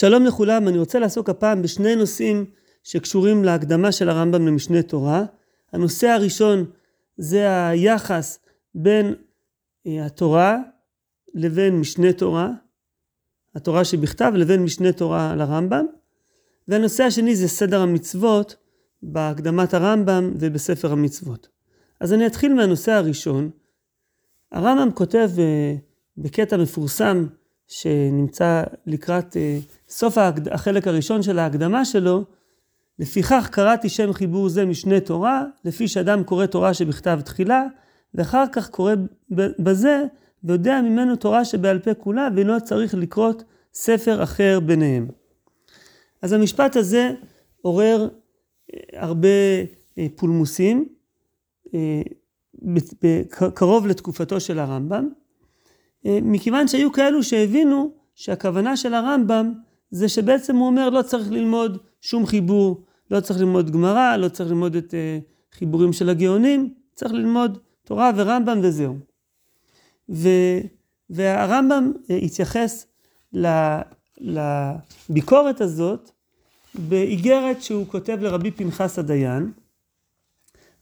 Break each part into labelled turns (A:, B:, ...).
A: שלום לכולם, אני רוצה לעסוק הפעם בשני נושאים שקשורים להקדמה של הרמב"ם למשנה תורה. הנושא הראשון זה היחס בין אה, התורה לבין משנה תורה, התורה שבכתב לבין משנה תורה לרמב"ם. והנושא השני זה סדר המצוות בהקדמת הרמב"ם ובספר המצוות. אז אני אתחיל מהנושא הראשון. הרמב"ם כותב אה, בקטע מפורסם שנמצא לקראת אה, סוף החלק הראשון של ההקדמה שלו, לפיכך קראתי שם חיבור זה משנה תורה, לפי שאדם קורא תורה שבכתב תחילה, ואחר כך קורא בזה, ויודע ממנו תורה שבעל פה כולה, ואינו צריך לקרות ספר אחר ביניהם. אז המשפט הזה עורר אה, הרבה אה, פולמוסים, קרוב לתקופתו של הרמב"ם, מכיוון שהיו כאלו שהבינו שהכוונה של הרמב"ם זה שבעצם הוא אומר לא צריך ללמוד שום חיבור, לא צריך ללמוד גמרא, לא צריך ללמוד את uh, חיבורים של הגאונים, צריך ללמוד תורה ורמב"ם וזהו. ו, והרמב"ם uh, התייחס לביקורת הזאת באיגרת שהוא כותב לרבי פנחס הדיין.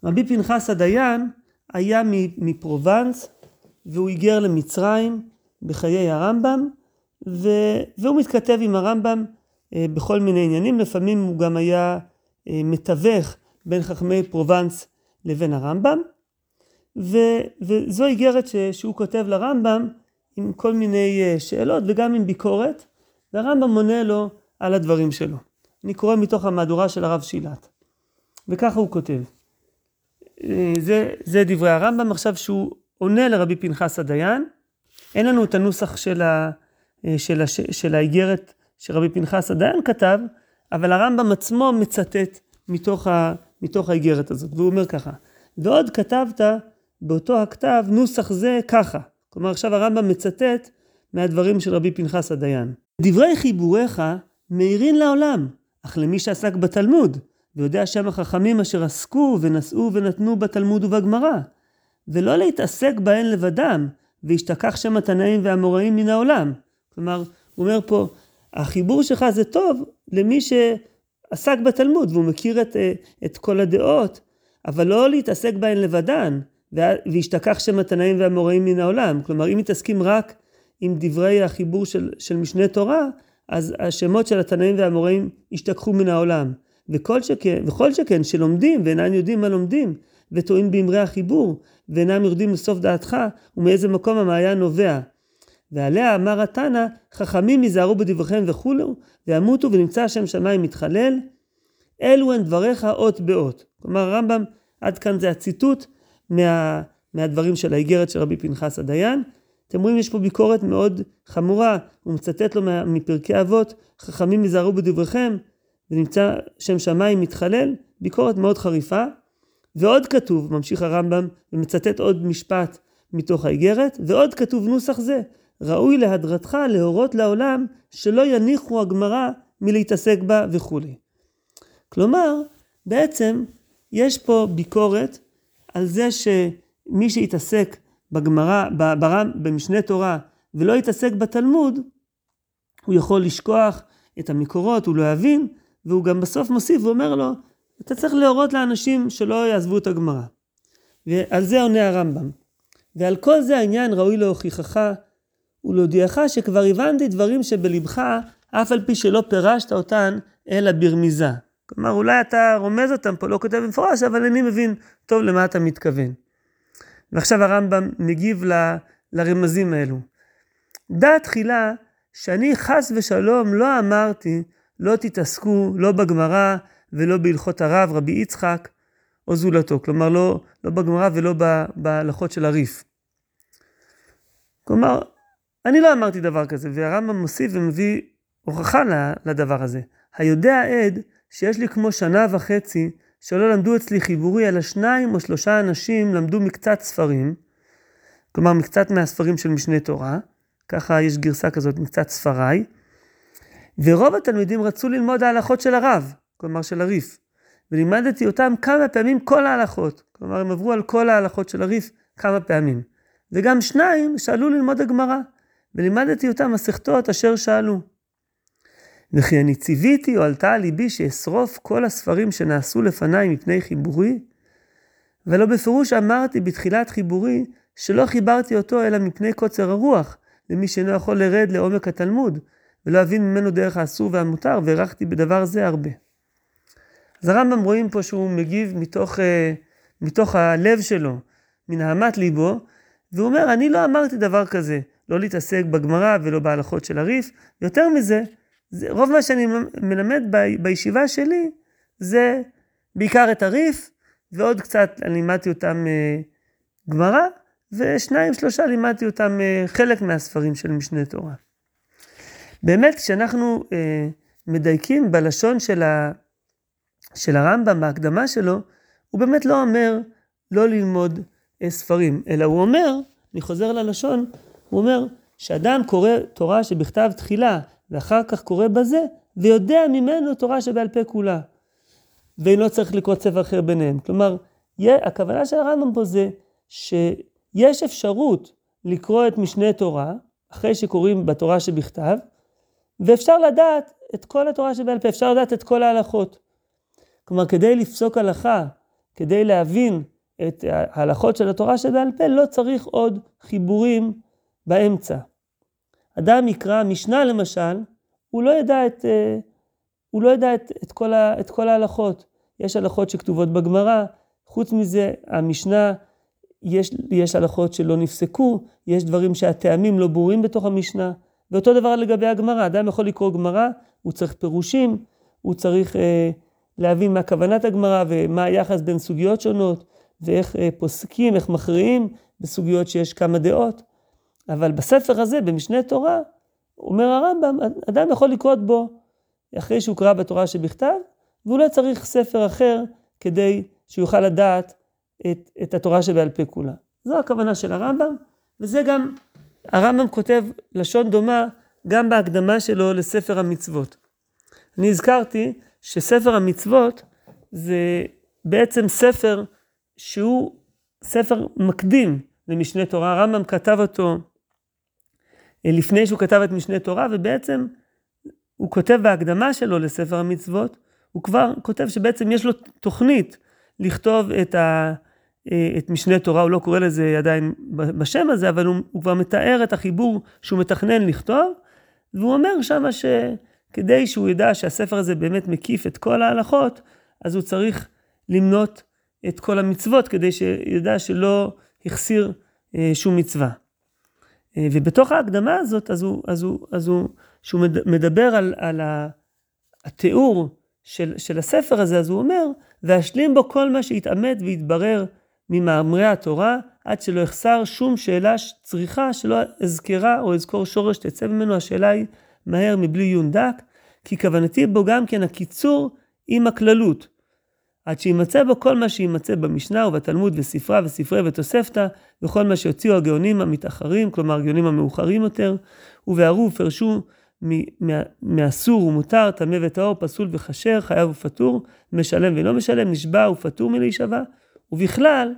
A: רבי פנחס הדיין היה מפרובנס והוא היגר למצרים בחיי הרמב"ם ו... והוא מתכתב עם הרמב"ם אה, בכל מיני עניינים, לפעמים הוא גם היה אה, מתווך בין חכמי פרובנס לבין הרמב"ם, ו... וזו איגרת ש... שהוא כותב לרמב"ם עם כל מיני אה, שאלות וגם עם ביקורת, והרמב"ם מונה לו על הדברים שלו. אני קורא מתוך המהדורה של הרב שילת, וככה הוא כותב. זה, זה דברי הרמב"ם עכשיו שהוא עונה לרבי פנחס הדיין. אין לנו את הנוסח של, ה, אה, של, הש, של האיגרת שרבי פנחס הדיין כתב, אבל הרמב"ם עצמו מצטט מתוך, ה, מתוך האיגרת הזאת, והוא אומר ככה, ועוד כתבת באותו הכתב נוסח זה ככה. כלומר עכשיו הרמב"ם מצטט מהדברים של רבי פנחס הדיין. דברי חיבוריך מאירין לעולם, אך למי שעסק בתלמוד, ויודע שם החכמים אשר עסקו ונשאו ונתנו בתלמוד ובגמרא, ולא להתעסק בהן לבדם, וישתכח שם התנאים והאמוראים מן העולם. כלומר, הוא אומר פה, החיבור שלך זה טוב למי שעסק בתלמוד והוא מכיר את, את כל הדעות, אבל לא להתעסק בהן לבדן, וישתכח שם התנאים והאמוראים מן העולם. כלומר, אם מתעסקים רק עם דברי החיבור של, של משנה תורה, אז השמות של התנאים והאמוראים ישתכחו מן העולם. וכל שכן, וכל שכן שלומדים ואינם יודעים מה לומדים, וטועים באמרי החיבור, ואינם יורדים לסוף דעתך, ומאיזה מקום המעיין נובע. ועליה אמר התנא, חכמים ייזהרו בדבריכם וכולו, וימותו ונמצא השם שמיים מתחלל. אלו הן דבריך אות באות. כלומר הרמב"ם, עד כאן זה הציטוט מה, מהדברים של האיגרת של רבי פנחס הדיין. אתם רואים, יש פה ביקורת מאוד חמורה, הוא מצטט לו מפרקי אבות, חכמים ייזהרו בדבריכם, ונמצא שם שמיים מתחלל, ביקורת מאוד חריפה. ועוד כתוב, ממשיך הרמב"ם ומצטט עוד משפט מתוך האיגרת, ועוד כתוב נוסח זה, ראוי להדרתך להורות לעולם שלא יניחו הגמרא מלהתעסק בה וכולי. כלומר, בעצם יש פה ביקורת על זה שמי שהתעסק בגמרא, ברם, במשנה תורה ולא יתעסק בתלמוד, הוא יכול לשכוח את המקורות, הוא לא יבין, והוא גם בסוף מוסיף ואומר לו, אתה צריך להורות לאנשים שלא יעזבו את הגמרא. ועל זה עונה הרמב"ם. ועל כל זה העניין ראוי להוכיחך ולהודיעך שכבר הבנתי דברים שבלבך, אף על פי שלא פירשת אותן, אלא ברמיזה. כלומר, אולי אתה רומז אותם פה, לא כותב במפורש, אבל אני מבין טוב למה אתה מתכוון. ועכשיו הרמב"ם מגיב ל, לרמזים האלו. דע תחילה שאני חס ושלום לא אמרתי לא תתעסקו לא בגמרא ולא בהלכות הרב, רבי יצחק או זולתו. כלומר, לא, לא בגמרא ולא בהלכות של הריף. כלומר, אני לא אמרתי דבר כזה, והרמב"ם מוסיף ומביא הוכחה לדבר הזה. היודע עד שיש לי כמו שנה וחצי שלא למדו אצלי חיבורי, אלא שניים או שלושה אנשים למדו מקצת ספרים, כלומר מקצת מהספרים של משנה תורה, ככה יש גרסה כזאת, מקצת ספריי, ורוב התלמידים רצו ללמוד ההלכות של הרב, כלומר של הריף, ולימדתי אותם כמה פעמים כל ההלכות, כלומר הם עברו על כל ההלכות של הריף כמה פעמים, וגם שניים שאלו ללמוד הגמרא, ולימדתי אותם מסכתות אשר שאלו. וכי אני ציוויתי או עלתה על ליבי שאשרוף כל הספרים שנעשו לפניי מפני חיבורי? ולא בפירוש אמרתי בתחילת חיבורי שלא חיברתי אותו אלא מפני קוצר הרוח, למי שאינו יכול לרד לעומק התלמוד, ולא אבין ממנו דרך האסור והמותר, והערכתי בדבר זה הרבה. אז הרמב"ם רואים פה שהוא מגיב מתוך, uh, מתוך הלב שלו, מנהמת ליבו, והוא אומר, אני לא אמרתי דבר כזה, לא להתעסק בגמרא ולא בהלכות של הריף, יותר מזה, זה, רוב מה שאני מלמד ב, בישיבה שלי, זה בעיקר את הריף, ועוד קצת לימדתי אותם uh, גמרא, ושניים שלושה לימדתי אותם uh, חלק מהספרים של משנה תורה. באמת, כשאנחנו uh, מדייקים בלשון של, ה, של הרמב"ם, בהקדמה שלו, הוא באמת לא אומר לא ללמוד uh, ספרים, אלא הוא אומר, אני חוזר ללשון, הוא אומר שאדם קורא תורה שבכתב תחילה, ואחר כך קורא בזה, ויודע ממנו תורה שבעל פה כולה. ואינו צריך לקרוא ספר אחר ביניהם. כלומר, הכוונה של הרמב"ם פה זה שיש אפשרות לקרוא את משנה תורה, אחרי שקוראים בתורה שבכתב, ואפשר לדעת את כל התורה שבעל פה, אפשר לדעת את כל ההלכות. כלומר, כדי לפסוק הלכה, כדי להבין את ההלכות של התורה שבעל פה, לא צריך עוד חיבורים באמצע. אדם יקרא משנה למשל, הוא לא ידע את, אה, הוא לא ידע את, את, כל, ה, את כל ההלכות. יש הלכות שכתובות בגמרא, חוץ מזה, המשנה, יש, יש הלכות שלא נפסקו, יש דברים שהטעמים לא ברורים בתוך המשנה, ואותו דבר לגבי הגמרא, אדם יכול לקרוא גמרא, הוא צריך פירושים, הוא צריך אה, להבין מה כוונת הגמרא ומה היחס בין סוגיות שונות, ואיך אה, פוסקים, איך מכריעים בסוגיות שיש כמה דעות. אבל בספר הזה, במשנה תורה, אומר הרמב"ם, אדם יכול לקרות בו אחרי שהוא קרא בתורה שבכתב, והוא לא צריך ספר אחר כדי שהוא יוכל לדעת את, את התורה שבעל פה כולה. זו הכוונה של הרמב"ם, וזה גם, הרמב"ם כותב לשון דומה גם בהקדמה שלו לספר המצוות. אני הזכרתי שספר המצוות זה בעצם ספר שהוא ספר מקדים למשנה תורה. הרמב"ם כתב אותו אה, לפני שהוא כתב את משנה תורה, ובעצם הוא כותב בהקדמה שלו לספר המצוות, הוא כבר כותב שבעצם יש לו תוכנית לכתוב את, ה, אה, את משנה תורה, הוא לא קורא לזה עדיין בשם הזה, אבל הוא, הוא כבר מתאר את החיבור שהוא מתכנן לכתוב, והוא אומר שמה שכדי שהוא ידע שהספר הזה באמת מקיף את כל ההלכות, אז הוא צריך למנות את כל המצוות כדי שידע שלא החסיר אה, שום מצווה. אה, ובתוך ההקדמה הזאת, אז הוא, אז הוא, אז הוא, שהוא מדבר על, על התיאור של, של הספר הזה, אז הוא אומר, ואשלים בו כל מה שהתעמת והתברר ממאמרי התורה, עד שלא יחסר שום שאלה צריכה שלא אזכרה או אזכור שורש תצא ממנו, השאלה היא מהר מבלי עיון דק, כי כוונתי בו גם כן הקיצור עם הכללות. עד שימצא בו כל מה שימצא במשנה ובתלמוד וספרה וספרי ותוספתא, וכל מה שהוציאו הגאונים המתאחרים, כלומר הגאונים המאוחרים יותר, ובהרו ופרשו מאסור ומותר, טמא וטהור, פסול וכשר, חייב ופטור, משלם ולא משלם, נשבע ופטור מלהישבע, ובכלל,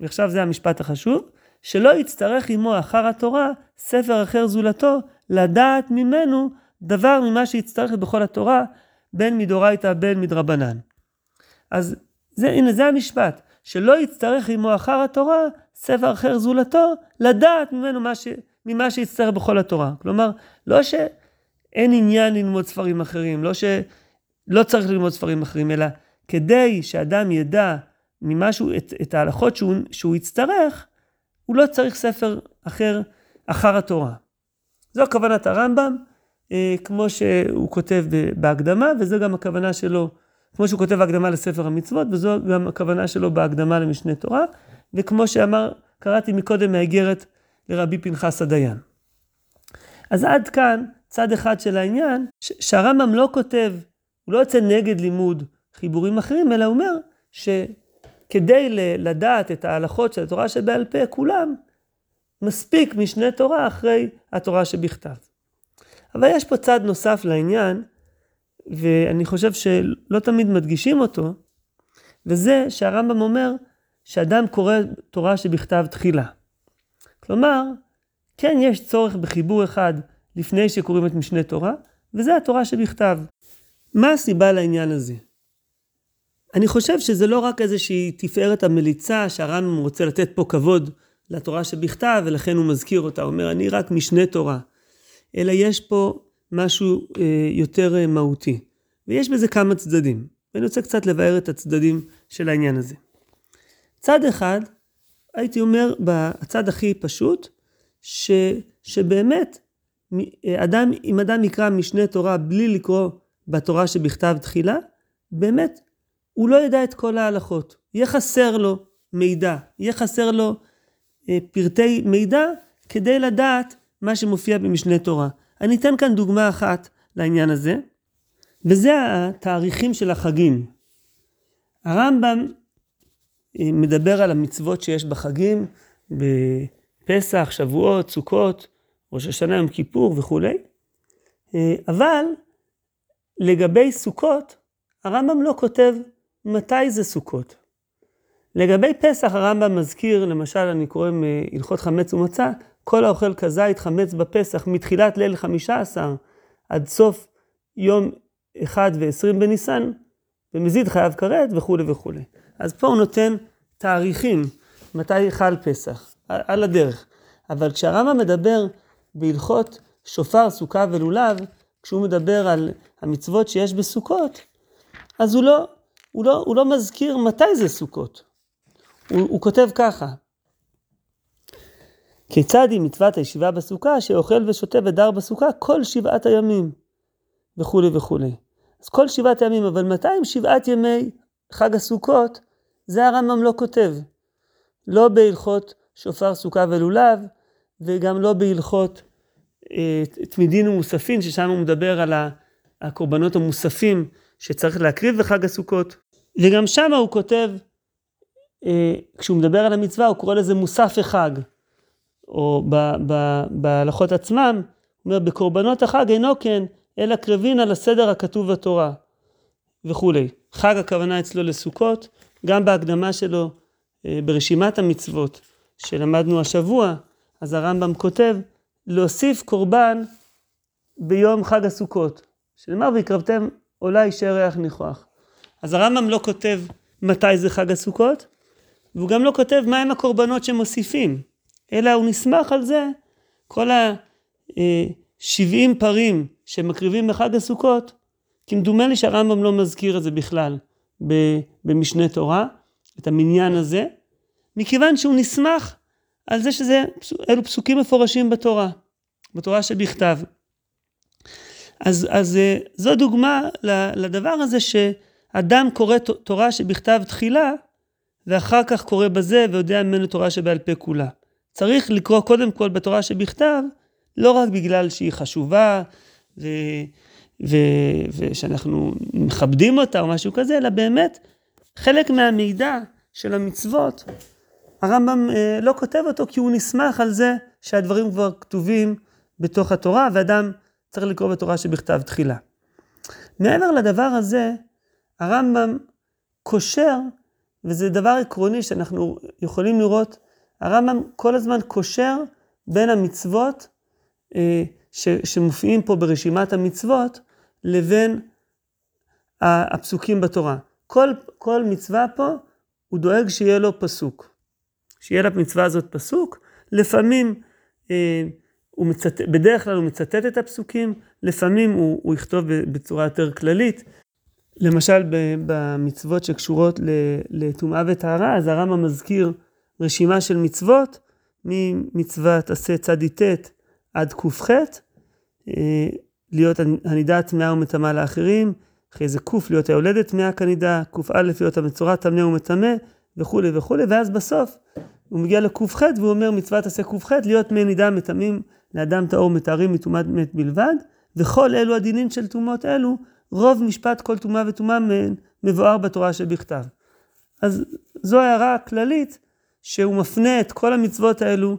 A: ועכשיו זה המשפט החשוב, שלא יצטרך עמו אחר התורה ספר אחר זולתו, לדעת ממנו דבר ממה שיצטרך בכל התורה, בין מדאורייתא בין מדרבנן. אז זה, הנה זה המשפט, שלא יצטרך עמו אחר התורה ספר אחר זולתו, לדעת ממנו מה ש, ממה שיצטרך בכל התורה. כלומר, לא שאין עניין ללמוד ספרים אחרים, לא שלא צריך ללמוד ספרים אחרים, אלא כדי שאדם ידע ממשהו, את, את ההלכות שהוא, שהוא יצטרך, הוא לא צריך ספר אחר אחר התורה. זו כוונת הרמב"ם, אה, כמו שהוא כותב בהקדמה, וזו גם הכוונה שלו כמו שהוא כותב בהקדמה לספר המצוות, וזו גם הכוונה שלו בהקדמה למשנה תורה, וכמו שאמר, קראתי מקודם מהאיגרת לרבי פנחס הדיין. אז עד כאן צד אחד של העניין, שהרמב"ם לא כותב, הוא לא יוצא נגד לימוד חיבורים אחרים, אלא אומר שכדי לדעת את ההלכות של התורה שבעל פה, כולם, מספיק משנה תורה אחרי התורה שבכתב. אבל יש פה צד נוסף לעניין, ואני חושב שלא תמיד מדגישים אותו, וזה שהרמב"ם אומר שאדם קורא תורה שבכתב תחילה. כלומר, כן יש צורך בחיבור אחד לפני שקוראים את משנה תורה, וזה התורה שבכתב. מה הסיבה לעניין הזה? אני חושב שזה לא רק איזושהי תפארת המליצה שהרמב"ם רוצה לתת פה כבוד לתורה שבכתב ולכן הוא מזכיר אותה, הוא אומר אני רק משנה תורה, אלא יש פה משהו אה, יותר אה, מהותי, ויש בזה כמה צדדים, ואני רוצה קצת לבאר את הצדדים של העניין הזה. צד אחד, הייתי אומר, בצד הכי פשוט, ש, שבאמת, אדם, אם אדם יקרא משנה תורה בלי לקרוא בתורה שבכתב תחילה, באמת, הוא לא ידע את כל ההלכות. יהיה חסר לו מידע, יהיה חסר לו אה, פרטי מידע כדי לדעת מה שמופיע במשנה תורה. אני אתן כאן דוגמה אחת לעניין הזה, וזה התאריכים של החגים. הרמב"ם אה, מדבר על המצוות שיש בחגים, בפסח, שבועות, סוכות, ראש השנה, יום כיפור וכולי, אה, אבל לגבי סוכות, הרמב"ם לא כותב מתי זה סוכות. לגבי פסח הרמב"ם מזכיר, למשל אני קורא מהלכות חמץ ומצה, כל האוכל כזית חמץ בפסח מתחילת ליל חמישה עשר עד סוף יום אחד ועשרים בניסן, ומזיד חייב כרת וכולי וכולי. אז פה הוא נותן תאריכים, מתי חל פסח, על הדרך. אבל כשהרמב"ם מדבר בהלכות שופר, סוכה ולולב, כשהוא מדבר על המצוות שיש בסוכות, אז הוא לא, הוא לא, הוא לא מזכיר מתי זה סוכות. הוא, הוא כותב ככה: כיצד היא מצוות הישיבה בסוכה, שאוכל ושותה ודר בסוכה כל שבעת הימים, וכולי וכולי. אז כל שבעת הימים, אבל מתי הם שבעת ימי חג הסוכות? זה הרמב"ם לא כותב. לא בהלכות שופר סוכה ולולב, וגם לא בהלכות אה, תמידין ומוספין, ששם הוא מדבר על הקורבנות המוספים שצריך להקריב בחג הסוכות. וגם שם הוא כותב, אה, כשהוא מדבר על המצווה, הוא קורא לזה מוסף החג. או בהלכות עצמם, הוא אומר, בקורבנות החג אינו כן, אלא קרבין על הסדר הכתוב בתורה, וכולי. חג הכוונה אצלו לסוכות, גם בהקדמה שלו אה, ברשימת המצוות שלמדנו השבוע, אז הרמב"ם כותב, להוסיף קורבן ביום חג הסוכות, שנאמר והקרבתם עולה אישי ריח ניחוח. אז הרמב"ם לא כותב מתי זה חג הסוכות, והוא גם לא כותב מהם הקורבנות שמוסיפים, אלא הוא נסמך על זה, כל ה-70 אה, פרים שמקריבים בחג הסוכות, כמדומה לי שהרמב"ם לא מזכיר את זה בכלל במשנה תורה, את המניין הזה, מכיוון שהוא נסמך על זה שזה, אלו פסוקים מפורשים בתורה, בתורה שבכתב. אז, אז אה, זו דוגמה לדבר הזה שאדם קורא תורה שבכתב תחילה, ואחר כך קורא בזה ויודע ממנו תורה שבעל פה כולה. צריך לקרוא קודם כל בתורה שבכתב, לא רק בגלל שהיא חשובה, ו, ו, ושאנחנו מכבדים אותה או משהו כזה, אלא באמת חלק מהמידע של המצוות, הרמב"ם אה, לא כותב אותו כי הוא נסמך על זה שהדברים כבר כתובים בתוך התורה, ואדם צריך לקרוא בתורה שבכתב תחילה. מעבר לדבר הזה, הרמב"ם קושר, וזה דבר עקרוני שאנחנו יכולים לראות, הרמב"ם כל הזמן קושר בין המצוות אה, ש, שמופיעים פה ברשימת המצוות, לבין הפסוקים בתורה. כל, כל מצווה פה, הוא דואג שיהיה לו פסוק. שיהיה למצווה הזאת פסוק, לפעמים אה, הוא מצטט, בדרך כלל הוא מצטט את הפסוקים, לפעמים הוא, הוא יכתוב בצורה יותר כללית. למשל במצוות שקשורות לטומאה וטהרה, אז הרמב"ם מזכיר רשימה של מצוות, ממצוות עשה צדי ט' עד ק"ח, אה, להיות הנידה טמאה ומטמאה לאחרים, אחרי זה ק' להיות היולדת טמאה כנידה, ק"א להיות המצורע טמא ומטמא, וכולי וכולי, ואז בסוף הוא מגיע לק"ח והוא אומר מצוות עשה ק"ח להיות מי נידה מטמאים לאדם טהור מתארים מטומאת מת בלבד, וכל אלו הדינים של טומאות אלו, רוב משפט כל טומאה וטומאה מבואר בתורה שבכתב. אז זו הערה כללית שהוא מפנה את כל המצוות האלו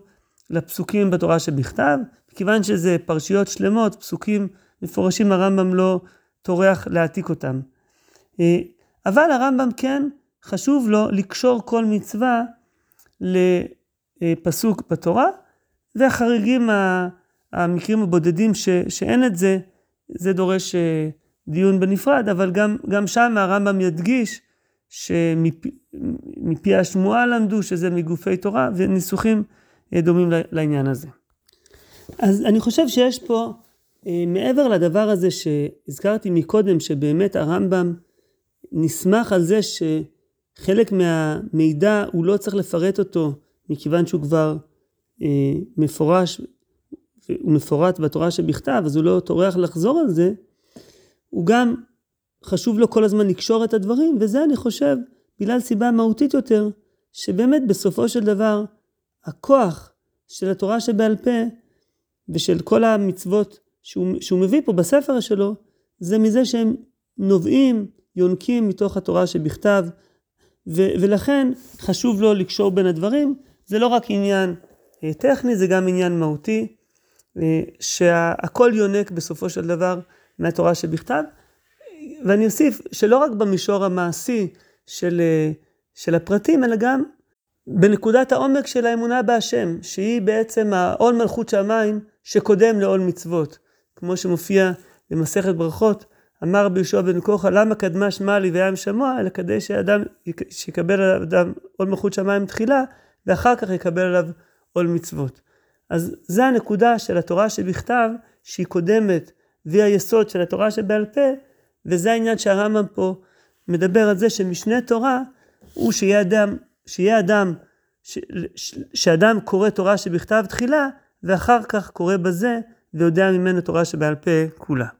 A: לפסוקים בתורה שבכתב, כיוון שזה פרשיות שלמות, פסוקים מפורשים, הרמב"ם לא טורח להעתיק אותם. אה, אבל הרמב"ם כן חשוב לו לקשור כל מצווה לפסוק בתורה, והחריגים, המקרים הבודדים ש, שאין את זה, זה דורש אה, דיון בנפרד, אבל גם, גם שם הרמב"ם ידגיש שמפי השמועה למדו שזה מגופי תורה, וניסוחים אה, דומים לעניין הזה. אז אני חושב שיש פה, אה, מעבר לדבר הזה שהזכרתי מקודם, שבאמת הרמב"ם נסמך על זה שחלק מהמידע הוא לא צריך לפרט אותו, מכיוון שהוא כבר אה, מפורש, הוא מפורט בתורה שבכתב, אז הוא לא טורח לחזור על זה, הוא גם חשוב לו כל הזמן לקשור את הדברים, וזה אני חושב, בגלל סיבה מהותית יותר, שבאמת בסופו של דבר, הכוח של התורה שבעל פה, ושל כל המצוות שהוא, שהוא מביא פה בספר שלו, זה מזה שהם נובעים, יונקים מתוך התורה שבכתב, ו, ולכן חשוב לו לקשור בין הדברים. זה לא רק עניין אה, טכני, זה גם עניין מהותי, אה, שהכל יונק בסופו של דבר מהתורה שבכתב. ואני אוסיף שלא רק במישור המעשי של, אה, של הפרטים, אלא גם בנקודת העומק של האמונה בהשם, שהיא בעצם העול מלכות שמיים שקודם לעול מצוות. כמו שמופיע במסכת ברכות, אמר רבי יהושע בן כוחה, למה קדמה שמע לי וים שמוע, אלא כדי שאדם, שיקבל עליו אדם עול מלכות שמיים תחילה, ואחר כך יקבל עליו עול מצוות. אז זה הנקודה של התורה שבכתב, שהיא קודמת, והיא היסוד של התורה שבעל פה, וזה העניין שהרמב"ם פה מדבר על זה שמשנה תורה הוא שיהיה אדם, שיהיה אדם, ש, ש, שאדם קורא תורה שבכתב תחילה, ואחר כך קורא בזה ויודע ממנו תורה שבעל פה כולה.